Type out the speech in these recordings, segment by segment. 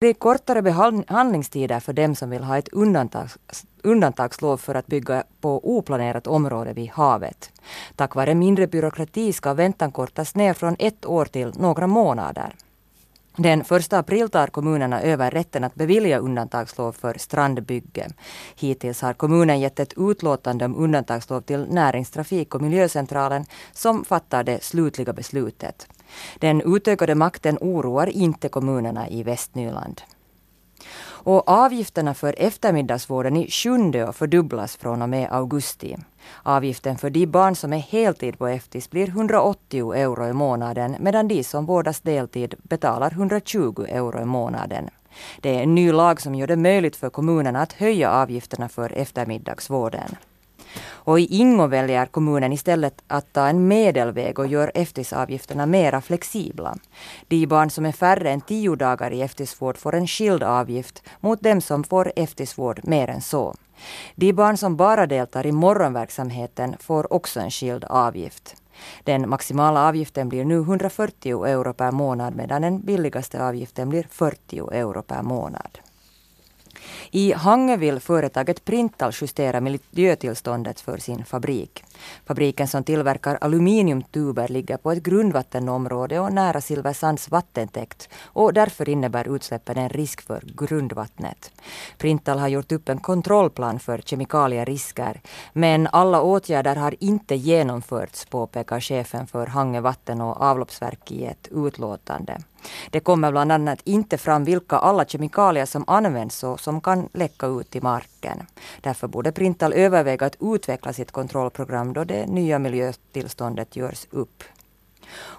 Det blir kortare behandlingstider för dem som vill ha ett undantags, undantagslov för att bygga på oplanerat område vid havet. Tack vare mindre byråkrati ska väntan kortas ner från ett år till några månader. Den 1 april tar kommunerna över rätten att bevilja undantagslov för strandbygge. Hittills har kommunen gett ett utlåtande om undantagslov till Näringstrafik och miljöcentralen som fattar det slutliga beslutet. Den utökade makten oroar inte kommunerna i Västnyland. Och avgifterna för eftermiddagsvården i Sjundeå fördubblas från och med augusti. Avgiften för de barn som är heltid på eftis blir 180 euro i månaden medan de som vårdas deltid betalar 120 euro i månaden. Det är en ny lag som gör det möjligt för kommunerna att höja avgifterna för eftermiddagsvården. Och i Ingo väljer kommunen istället att ta en medelväg och gör eftisavgifterna mera flexibla. De barn som är färre än tio dagar i eftisvård får en skild avgift mot dem som får eftisvård mer än så. De barn som bara deltar i morgonverksamheten får också en skild avgift. Den maximala avgiften blir nu 140 euro per månad medan den billigaste avgiften blir 40 euro per månad. I Hange vill företaget Printal justera miljötillståndet för sin fabrik. Fabriken som tillverkar aluminiumtuber ligger på ett grundvattenområde och nära Silversands vattentäkt och därför innebär utsläppen en risk för grundvattnet. Printal har gjort upp en kontrollplan för kemikalierisker men alla åtgärder har inte genomförts påpekar chefen för Hange vatten och avloppsverk i ett utlåtande. Det kommer bland annat inte fram vilka alla kemikalier som används och som kan läcka ut i marken. Därför borde Printal överväga att utveckla sitt kontrollprogram då det nya miljötillståndet görs upp.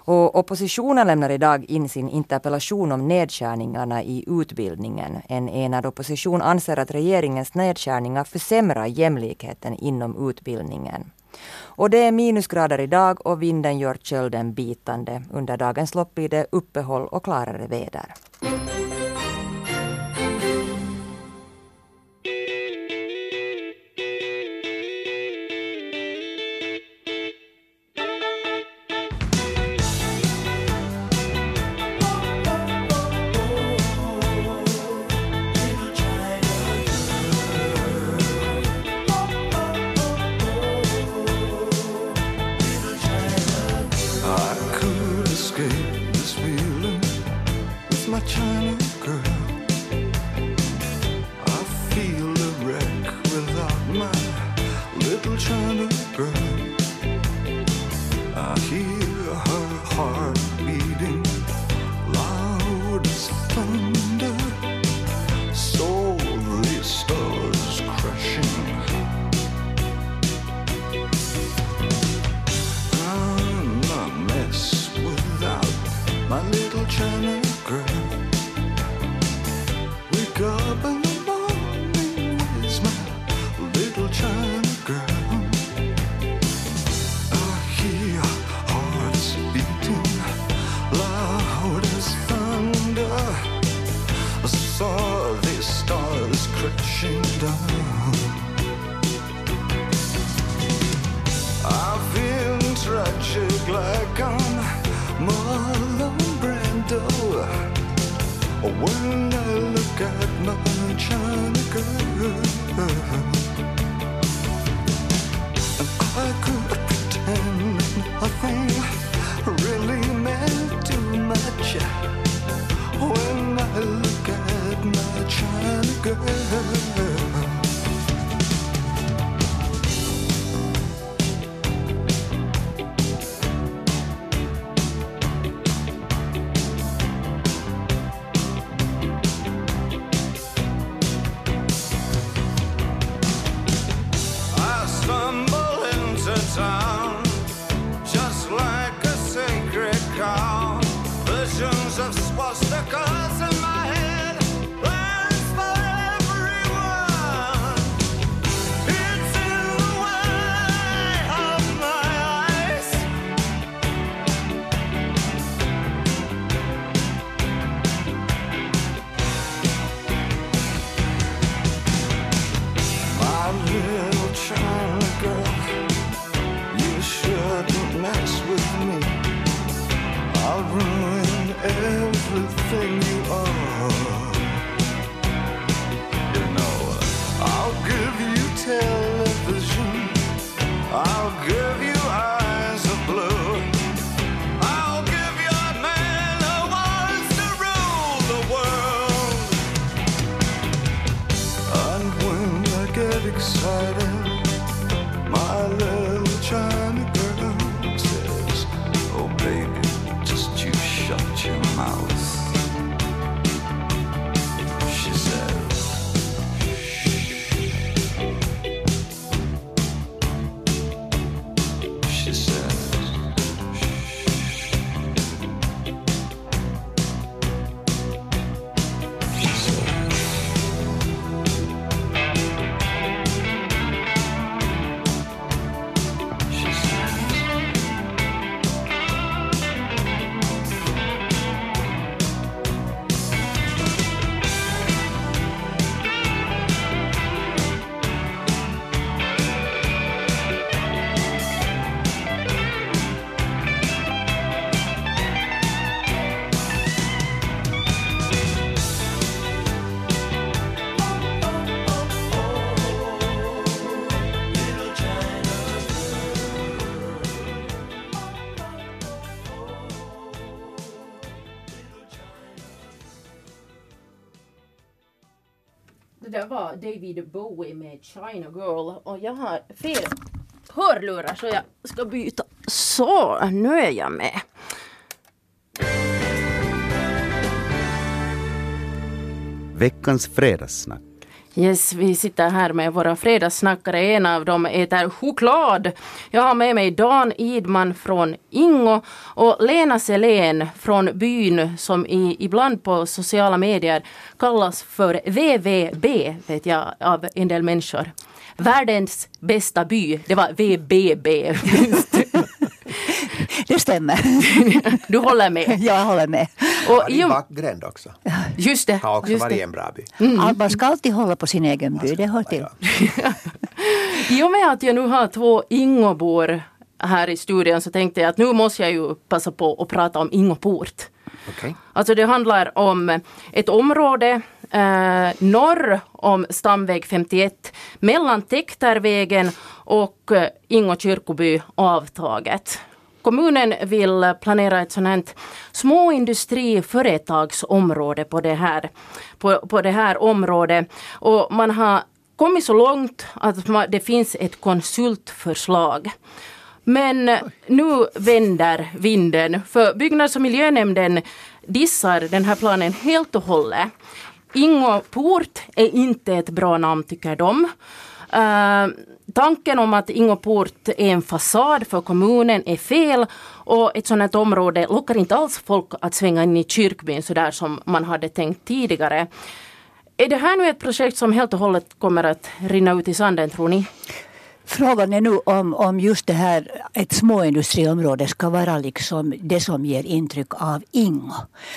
Och oppositionen lämnar idag in sin interpellation om nedskärningarna i utbildningen. En enad opposition anser att regeringens nedskärningar försämrar jämlikheten inom utbildningen. Och det är minusgrader idag och vinden gör kölden bitande. Under dagens lopp blir det uppehåll och klarare väder. Excited. David Bowie med China Girl och jag har fel hörlurar så jag ska byta. Så, nu är jag med. Veckans fredagssnack. Yes, vi sitter här med våra fredagssnackare. En av dem äter choklad. Jag har med mig Dan Idman från Ingo och Lena Selén från byn som i, ibland på sociala medier kallas för VVB, vet jag, av en del människor. Världens bästa by, det var VBB. Det stämmer. Du håller med? Jag håller med. Och i din också. Just det. Har också Just varit det. en bra by. Allt Man ska alltid hålla på sin egen by, det hör till. I och med att jag nu har två Ingobor här i studion så tänkte jag att nu måste jag ju passa på att prata om Ingoport. Okej. Alltså det handlar om ett område eh, norr om stamväg 51 mellan Täktervägen och eh, Ingo kyrkoby avtaget. Kommunen vill planera ett sånt här småindustriföretagsområde på det här, på, på det här området. Och man har kommit så långt att man, det finns ett konsultförslag. Men nu vänder vinden för byggnads och miljönämnden dissar den här planen helt och hållet. Ingo Port är inte ett bra namn tycker de. Eh, tanken om att Ingoport är en fasad för kommunen är fel och ett sådant här område lockar inte alls folk att svänga in i kyrkbyn sådär som man hade tänkt tidigare. Är det här nu ett projekt som helt och hållet kommer att rinna ut i sanden tror ni? Frågan är nu om, om just det här, ett småindustriområde ska vara liksom det som ger intryck av Ingo.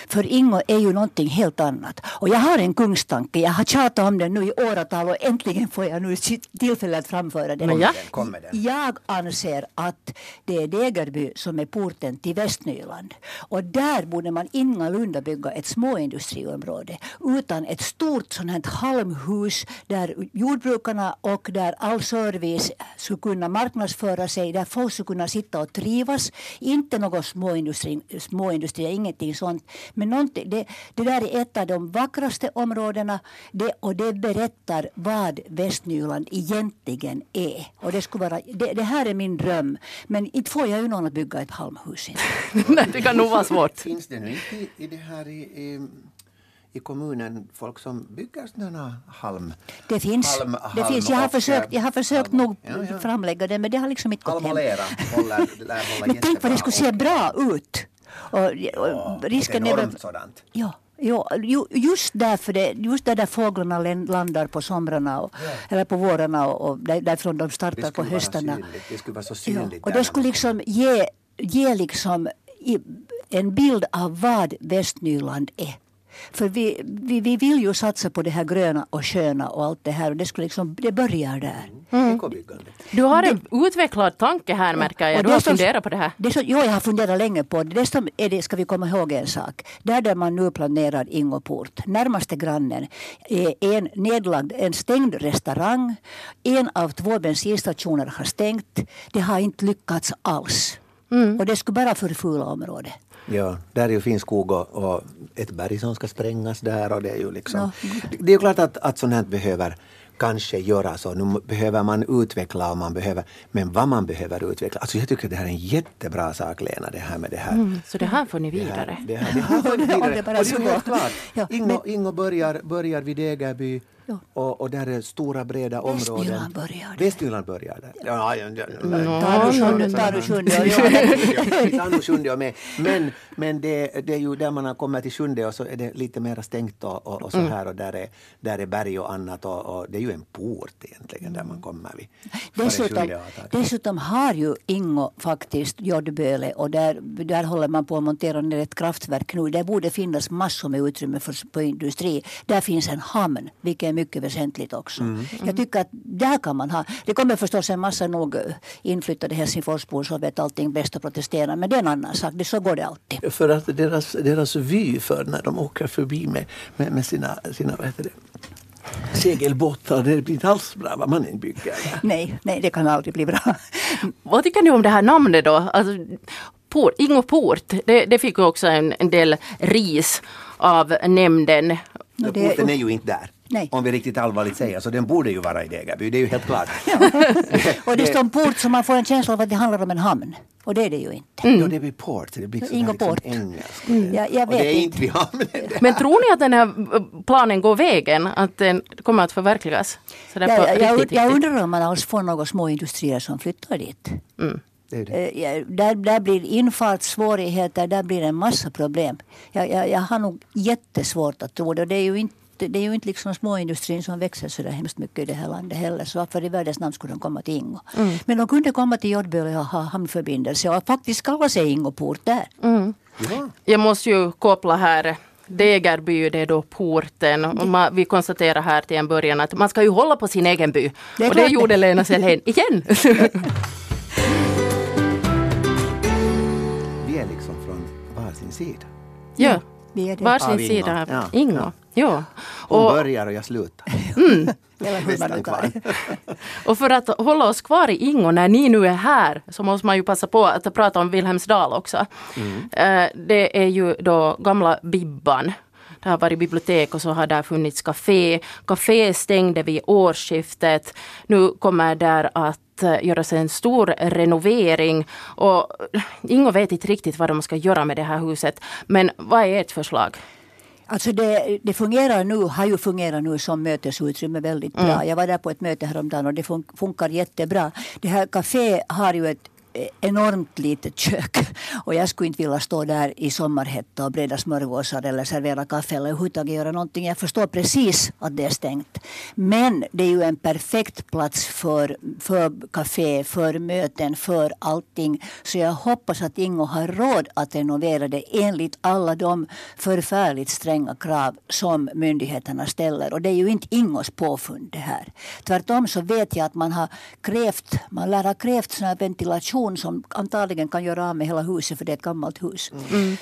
För Ingo är ju någonting helt annat. Och jag har en kungstanke, jag har tjatat om den nu i åratal och äntligen får jag nu tillfälle att framföra den. Men ja. Kom med den. Jag anser att det är Degerby som är porten till Västnyland. Och där borde man ingalunda bygga ett småindustriområde utan ett stort sånt här halmhus där jordbrukarna och där all service skulle kunna marknadsföra sig, där folk skulle kunna sitta och trivas. Inte något småindustri, småindustri ingenting sånt. Men någonting, det, det där är ett av de vackraste områdena det, och det berättar vad Västnyland egentligen är. Och det, skulle vara, det, det här är min dröm. Men inte får jag ju någon att bygga ett halmhus. Nej, det kan nog vara svårt. Finns det nu inte i, i det här i, i, i kommunen folk som bygger sådana halm... Det finns. Halm- det halm finns. Jag har och, försökt, jag har försökt halm- nog Ja, ja. framlägga det men det har liksom inte gått och hem. lera håller, hålla Men tänk vad det skulle se och- bra ut. Och, och Ja, risken är väl... sådant. Ja, ja ju, just därför det, just där, där fåglarna landar på somrarna och, eller på vårarna och, och där, därifrån de Det startar på höstarna. Det skulle vara så Ja, synligt. och där det skulle liksom ge, ge liksom i, en bild av vad Västnyland är. För vi, vi, vi vill ju satsa på det här gröna och sköna och allt det här och det, skulle liksom, det börjar där. Ekobyggandet. Du har en utvecklad tanke här märker jag. Och Du har det som- funderat på det här. Det som, jo, jag har funderat länge på det. Dessutom är det, ska vi komma ihåg en sak. Där där man nu planerar Ingoport, närmaste grannen, är en nedlagd, en stängd restaurang. En av två bensinstationer har stängt. Det har inte lyckats alls. Och det skulle bara förfula området. Ja, där är ju fin skog och, och ett berg som ska sprängas där och det är ju liksom... Ja. Det är ju klart att, att sånt här behöver kanske göra så. Nu behöver man utveckla och man behöver, men vad man behöver utveckla. Alltså jag tycker det här är en jättebra sak Lena, det här med det här. Mm, så det här får ni Det här, vidare. det här, det här Om det vidare. Och det är helt klart. Ingo, Ingo börjar, börjar vid Degerby Ja. och, och där är stora breda områden. Västnyland börjar där. Västnyland börjar där. Ja, ja, och med. Men, men det, det är ju där man har kommit till sjunde och så är det lite mer stängt och, och, och så här och där är, där är berg och annat och, och det är ju en port egentligen där man kommer vid. Dessutom, dessutom har ju Ingo faktiskt Jordböle och där, där håller man på att montera ner ett kraftverk nu. Där borde finnas massor med utrymme för, för industri. Där finns en hamn, vilket är mycket väsentligt också. Mm. Jag tycker att där kan man ha, det kommer förstås en massa nog eh, inflyttade Helsingforsbor som vet allting bäst och protesterar, men det är en annan sak. Det, så går det alltid. För att deras, deras vy för när de åker förbi med, med, med sina, sina vad heter det, segelbåtar, det blir inte alls bra vad man än bygger. Nej, nej, det kan aldrig bli bra. Vad tycker ni om det här namnet då? Alltså, port, Ingo Port, det, det fick ju också en, en del ris av nämnden. No, Men det- porten är ju inte där. Nej. Om vi riktigt allvarligt säger så den borde ju vara i Degerby, det är ju helt klart. Och det står en port så man får en känsla av att det handlar om en hamn. Och det är det ju inte. Ja, det blir port, det blir liksom Port. engelskt. Jag, jag Och det vet är inte. inte vi hamnen. det. Men tror ni att den här planen går vägen? Att den kommer att förverkligas? Så på Jag, jag, riktigt, jag undrar om man alls får några små industrier som flyttar dit. Det är ju det. Eh, ja, Där, där blir infartssvårigheter, där blir en massa problem. Jag, jag, jag har nog jättesvårt att tro det. Det är ju inte det är ju inte liksom småindustrin som växer så där hemskt mycket i det här landet heller. Så varför i världens namn skulle de komma till Ingo? Men de kunde komma till Jordböle och ha hamnförbindelse och faktiskt kalla sig Ingoport där. Ja. Jag måste ju koppla här Degerby, det är då porten. Och man, vi konstaterar här till en början att man ska ju hålla på sin egen by. Det och det gjorde. Lena Selén igen. Vi är liksom från varsin sida. ja, Vi är det. varsin Av Ingo. sida av Ja, Ingo. Ja. Hon Och, börjar och jag slutar. Det. och för att hålla oss kvar i Ingo när ni nu är här så måste man ju passa på att prata om Wilhelmsdal också. Eh, Det är ju då gamla Bibban. Det har varit bibliotek och så har där funnits café. Café stängde vid årsskiftet. Nu kommer där att eh, göras en stor renovering. Och Ingo vet inte riktigt vad de ska göra med det här huset. Men vad är ert förslag? Alltså det, det fungerar nu, har ju fungerat nu som mötesutrymme väldigt bra. Jag var där på ett möte häromdagen och det fun- funkar jättebra. Det här café har ju ett enormt litet kök och jag skulle inte vilja stå där i sommarhetta och breda smörgåsar eller servera kaffe eller överhuvudtaget göra någonting. Jag förstår precis att det är stängt. Men det är ju en perfekt plats för, för café, för möten, för allting. Så jag hoppas att Ingo har råd att renovera det enligt alla de förfärligt stränga krav som myndigheterna ställer. Och det är ju inte Ingos påfund det här. Tvärtom så vet jag att man har krävt, man lär ha krävt sån här ventilation som antagligen kan göra av med hela huset för det är ett gammalt hus.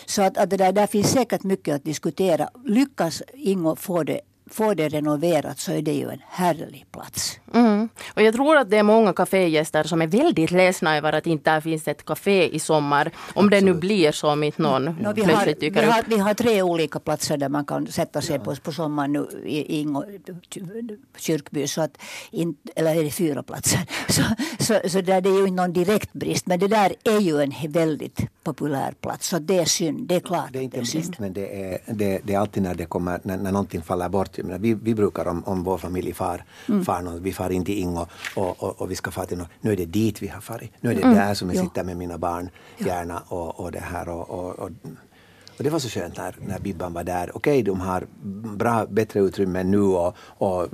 Så att, att det där, där finns säkert mycket att diskutera. Lyckas Ingo få det, få det renoverat så är det ju en härlig plats. Mm. Och jag tror att det är många kafégäster som är väldigt ledsna över att inte där finns ett café i sommar. Om det nu blir så om inte någon No, vi, har, plötsligt vi, dyker har, upp. vi har tre olika platser där man kan sätta sig på, på sommaren nu i Ingo kyrkby. Så att in, eller är det fyra platser? Så, så, så där, det är ju inte någon direkt brist. Men det där är ju en väldigt populär plats. Så det är synd. Det är klart Det är inte en att synd. brist men det är, det, det är alltid när det kommer, när, när någonting faller bort. Jag menar, vi, vi brukar om, om vår familj far, far någon, vi far in till Ingo och, och, och vi ska fara till något. Nu är det dit vi har farit. Nu är det där som jag Ja. sitter med mina barn gärna och, och det här och, och, och och det var så skönt när, när Bibban var där. Okej, de har bra, bättre utrymme nu och, och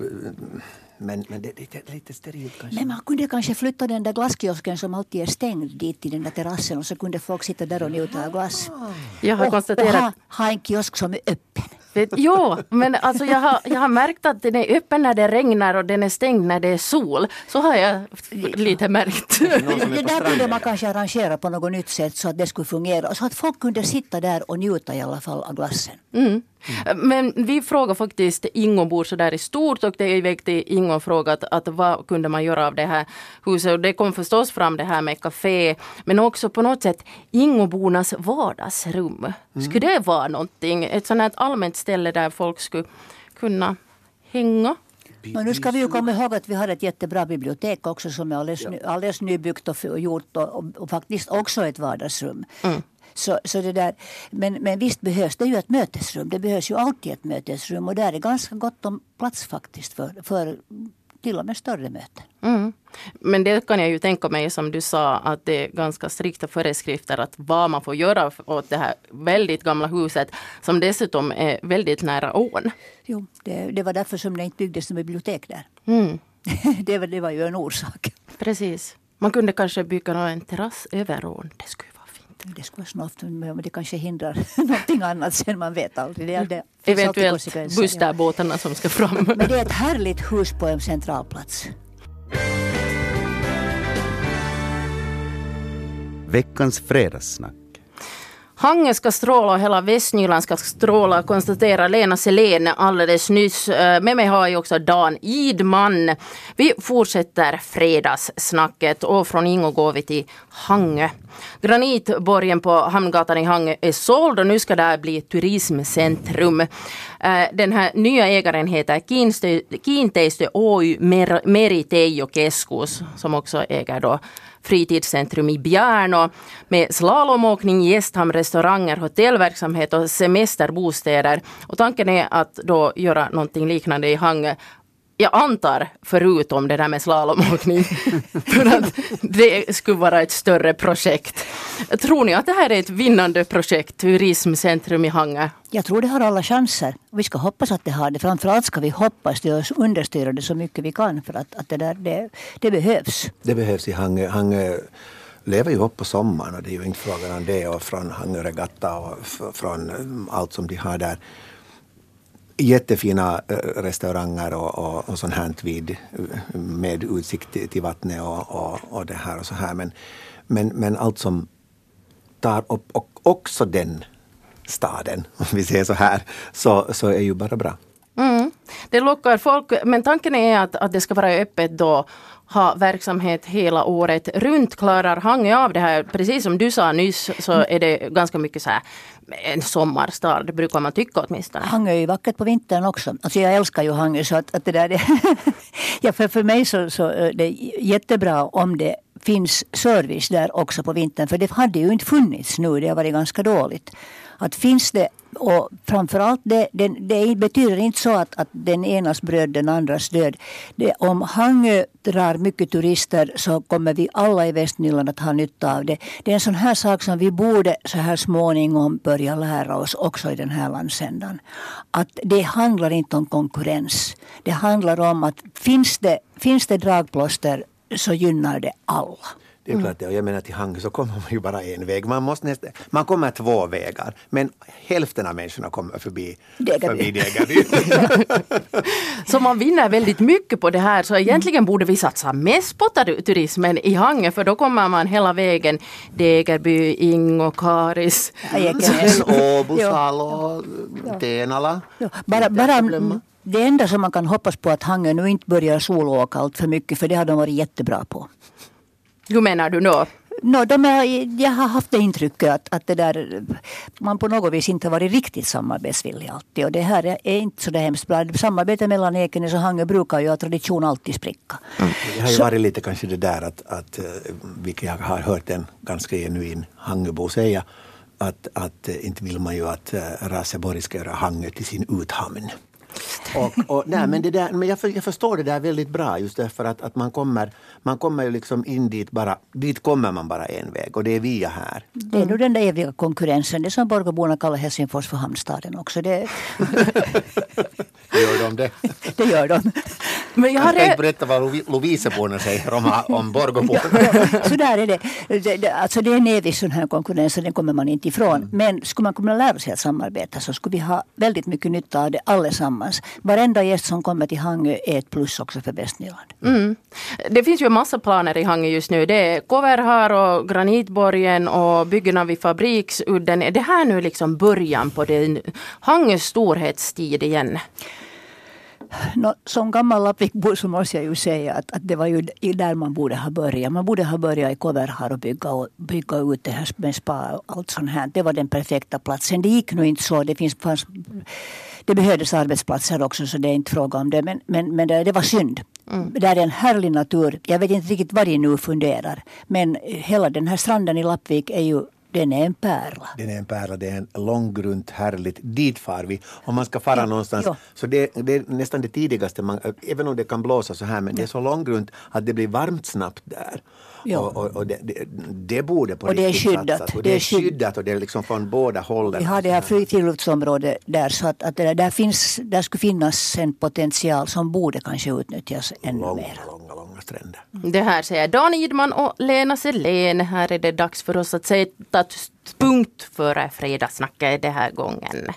men, men det, det är lite sterilt kanske. Men man kunde kanske flytta den där glasskiosken som alltid är stängd dit till den där terrassen och så kunde folk sitta där och njuta av glass. Jag har och, och konstaterat ha, ha en kiosk som är öppen. Vet, jo, men alltså jag har, jag har märkt att den är öppen när det regnar och den är stängd när det är sol. Så har jag lite märkt. Det där kunde man kanske arrangera på något nytt sätt så att det skulle fungera. Så att folk kunde sitta där och njuta i alla fall av glassen. Mm. Men vi frågar faktiskt Ingobor så där i stort och det är iväg till Ingo frågat att vad kunde man göra av det här huset. Och det kom förstås fram det här med café men också på något sätt Ingobornas vardagsrum. Skulle det vara någonting, ett sånt här allmänt ställe där folk skulle kunna hänga? Och nu ska vi ju komma ihåg att vi har ett jättebra bibliotek också som är alldeles, ny, alldeles nybyggt och, gjort och, och, och faktiskt också ett vardagsrum. Så, så det där, men, men visst behövs det ju ett mötesrum. Det behövs ju alltid ett mötesrum och där är ganska gott om plats faktiskt för, för till och med större möten. Mm. Men det kan jag ju tänka mig som du sa att det är ganska strikta föreskrifter att vad man får göra åt det här väldigt gamla huset som dessutom är väldigt nära ån. Jo, det, det var därför som det inte byggdes något bibliotek där. Mm. det, var, det var ju en orsak. Precis. Man kunde kanske bygga en terrass över ån. Det skulle. Det skulle vara snabbt men det kanske hindrar någonting annat sen man vet aldrig. Det, det Eventuellt konsekvenser, ja. som ska fram. Men det är ett härligt hus på en centralplats. Veckans fredagssnack. Hangö ska stråla och hela Västnyland ska stråla, konstaterar Lena Selén alldeles nyss. Eh, Med mig har jag också Dan Idman. Vi fortsätter fredagssnacket och från Ingo går vi till Hangö. Granitborgen på Hamngatan i Hangö är såld och nu ska det bli ett turismcentrum. Eh, den här nya ägaren heter Kiinteistö- Oy Mer- Keskus som också äger då fritidscentrum i Bjärnå med slalomåkning, gästhamn, restauranger, hotellverksamhet och semesterbostäder. Och tanken är att då göra någonting liknande i Hangö. Jag antar förutom det där med slalomåkning. för att det skulle vara ett större projekt. Tror ni att det här är ett vinnande projekt, turismcentrum i Hangö? Jag tror det har alla chanser. Vi ska hoppas att det har det. Framförallt ska vi hoppas det och understödja det så mycket vi kan för att, att det, där, det, det behövs. Det behövs i Hangö. Hangö lever ju upp på sommaren och det är ju inte frågan om det. Och från Hangö Regatta och från allt som de har där. Jättefina eh, restauranger och, och, och sånt här vid, eh, med utsikt till, till vattnet och, och, och det här och så här. Men, men, men allt som tar upp och också den staden, om vi säger så här, så, så är ju bara bra. Mm. Det lockar folk, men tanken är att, att det ska vara öppet då, ha verksamhet hela året runt. Klarar Hangö av det här? Precis som du sa nyss så är det ganska mycket så här en sommarstad, det brukar man tycka åtminstone. Hangö är ju vackert på vintern också. Alltså jag älskar ju Hangö så att, att det där det ja, för, för mig så, så är det jättebra om det finns service där också på vintern. För det hade ju inte funnits nu, det har varit ganska dåligt. Att finns det, och framförallt det, det, det betyder inte så att, att den enas bröd den andras död. Det, om Hangö drar mycket turister så kommer vi alla i Västnyland att ha nytta av det. Det är en sån här sak som vi borde så här småningom börja lära oss också i den här landsändan. Att det handlar inte om konkurrens. Det handlar om att finns det, finns det dragplåster så gynnar det alla. Det är klart det. Och jag menar till Hangö så kommer man ju bara en väg. Man, måste nästa, man kommer två vägar. Men hälften av människorna kommer förbi Degerby. förbi Degerby. Så man vinner väldigt mycket på det här. Så egentligen borde vi satsa mest på tur- turismen i Hangö för då kommer man hela vägen Degerby, Ingo, Karis. Åbo. Salo, Tenala. Bara, bara. Det enda som man kan hoppas på att Hangö nu inte börjar solåka allt för mycket för det har de varit jättebra på. Hur menar du då? No, de är, jag har haft det intrycket att, att det där, man på något vis inte har varit riktigt samarbetsvillig alltid. Och det här är inte så det hemskt bra. Samarbetet mellan Ekenäs och Hangö brukar ju av tradition alltid spricka. Det har ju varit lite kanske det där att, att eh, vilket jag har hört en ganska genuin Hangöbo säga, att, att eh, inte vill man ju att eh, Raseborg ska göra Hangö till sin uthamn. Och, och, nej, men det där, men jag, för, jag förstår det där väldigt bra just därför att, att man, kommer, man kommer ju liksom in dit bara, dit kommer man bara en väg och det är via här. Det är nu den där eviga konkurrensen. Det som Borgåborna kallar Helsingfors för hamnstaden också. Det, Gör de det? det gör de. Men jag Jag har ska inte re- berätta vad Lovi- Loviseborna säger om, om Borgåborna. Så där är det. det, det alltså det är en evig sån här konkurrens och den kommer man inte ifrån. Men skulle man kunna lära sig att samarbeta så skulle vi ha väldigt mycket nytta av det allesammans. Varenda gäst som kommer till Hangö är ett plus också för Västnyland. Mm. Det finns ju en massa planer i Hangö just nu. Det är Koverhar och Granitborgen och byggena vid Fabriksudden. Är det här nu liksom början på den Hangös storhetstid igen? Nå, som gammal lappvikbo så måste jag ju säga att, att det var ju där man borde ha börjat. Man borde ha börjat i Koverhar och bygga, och bygga ut det här med spa och allt sånt här. Det var den perfekta platsen. Det gick nog inte så. Det finns, fanns, det behövdes arbetsplatser också så det är inte fråga om det. Men, men, men det, det var synd. Det är en härlig natur. Jag vet inte riktigt vad de nu funderar. Men hela den här stranden i Lappvik är ju den är en pärla. Den är en pärla, det är en långgrunt härligt. Dit far vi. Om man ska fara någonstans. ja. Så det, det är nästan det tidigaste, man, även om det kan blåsa så här, men det är så långgrunt att det blir varmt snabbt där. Ja. Och, och, och det, det, det borde på Och det är riktigt skyddat. satsas. Och Det är är skydd- skyddat och det är liksom från båda hållen. Vi har det här friluftsområdet där så att, att det där, där, finns, där skulle finnas en potential som borde kanske utnyttjas ännu långa, mer. långa, långa stränder. Det här säger Dan Idman och Lena Selén. Här är det dags för oss att sätta punkt för fredagssnacket den här gången.